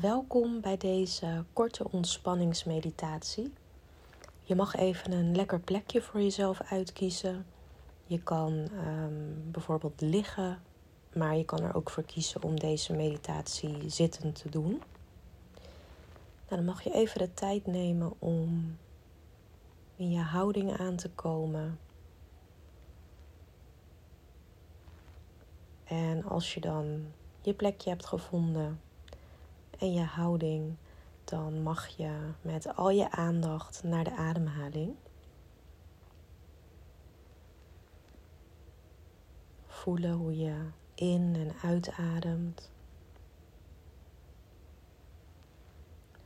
Welkom bij deze korte ontspanningsmeditatie. Je mag even een lekker plekje voor jezelf uitkiezen. Je kan um, bijvoorbeeld liggen, maar je kan er ook voor kiezen om deze meditatie zittend te doen. Nou, dan mag je even de tijd nemen om in je houding aan te komen. En als je dan je plekje hebt gevonden en je houding, dan mag je met al je aandacht naar de ademhaling. Voelen hoe je in en uitademt.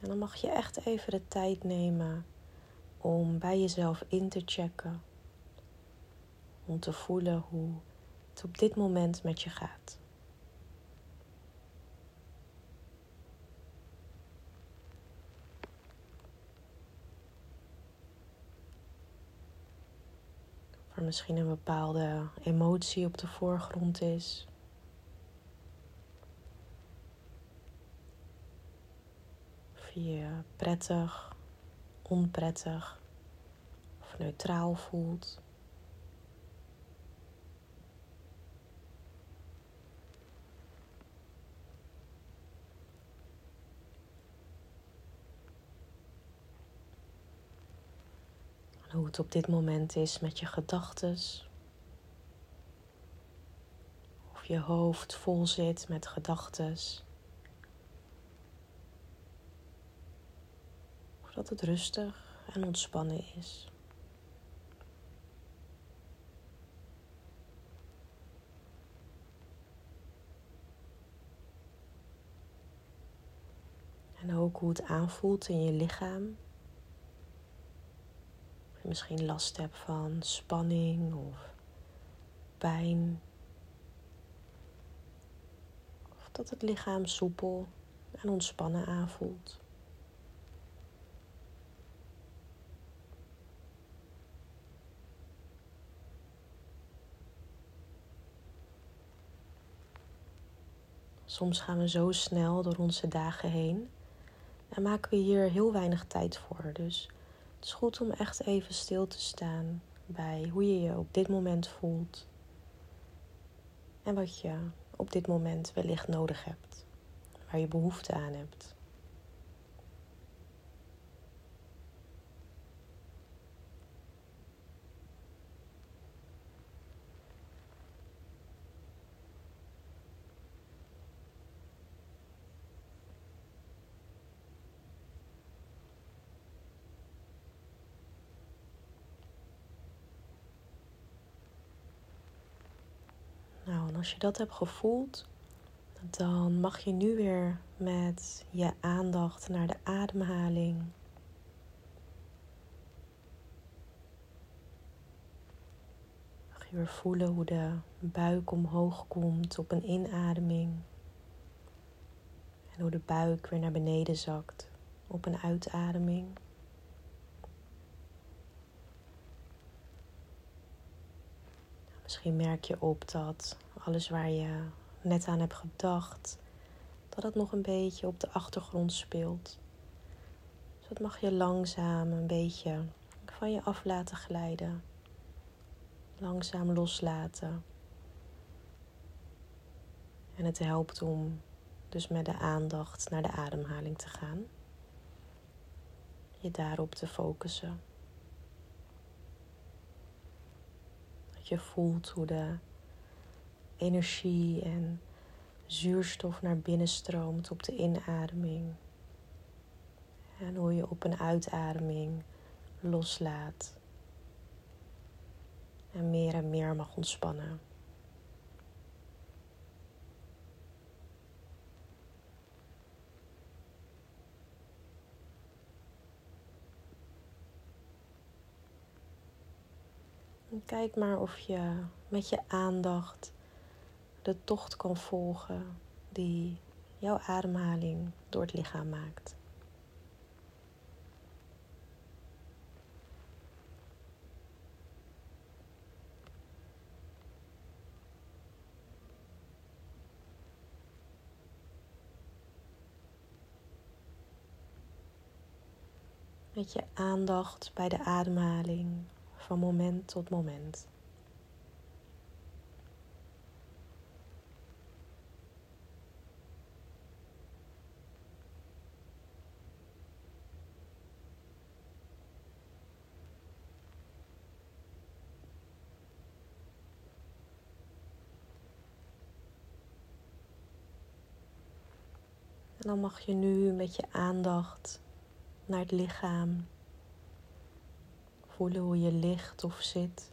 En dan mag je echt even de tijd nemen om bij jezelf in te checken. Om te voelen hoe het op dit moment met je gaat. Er misschien een bepaalde emotie op de voorgrond is. Of je prettig, onprettig of neutraal voelt. Hoe het op dit moment is met je gedachten. Of je hoofd vol zit met gedachten. Of dat het rustig en ontspannen is. En ook hoe het aanvoelt in je lichaam misschien last hebt van spanning of pijn. Of dat het lichaam soepel en ontspannen aanvoelt. Soms gaan we zo snel door onze dagen heen en maken we hier heel weinig tijd voor. Dus het is goed om echt even stil te staan bij hoe je je op dit moment voelt en wat je op dit moment wellicht nodig hebt, waar je behoefte aan hebt. Nou, en als je dat hebt gevoeld, dan mag je nu weer met je aandacht naar de ademhaling. Mag je weer voelen hoe de buik omhoog komt op een inademing. En hoe de buik weer naar beneden zakt op een uitademing. Misschien merk je op dat alles waar je net aan hebt gedacht, dat het nog een beetje op de achtergrond speelt. Dus dat mag je langzaam een beetje van je af laten glijden. Langzaam loslaten. En het helpt om dus met de aandacht naar de ademhaling te gaan. Je daarop te focussen. Je voelt hoe de energie en zuurstof naar binnen stroomt op de inademing. En hoe je op een uitademing loslaat. En meer en meer mag ontspannen. Kijk maar of je met je aandacht de tocht kan volgen die jouw ademhaling door het lichaam maakt. met je aandacht bij de ademhaling van moment tot moment. En dan mag je nu met je aandacht naar het lichaam voelen hoe je ligt of zit.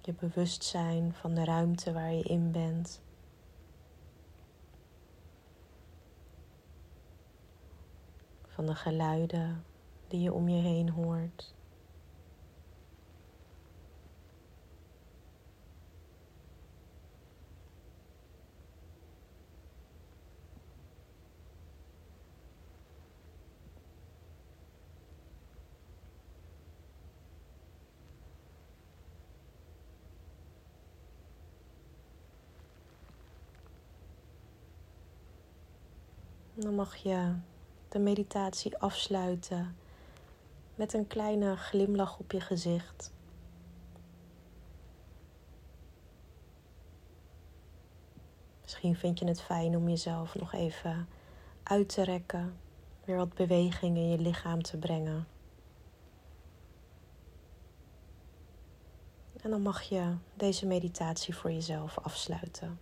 Je bewustzijn van de ruimte waar je in bent. Van de geluiden die je om je heen hoort. Dan mag je de meditatie afsluiten met een kleine glimlach op je gezicht. Misschien vind je het fijn om jezelf nog even uit te rekken, weer wat beweging in je lichaam te brengen. En dan mag je deze meditatie voor jezelf afsluiten.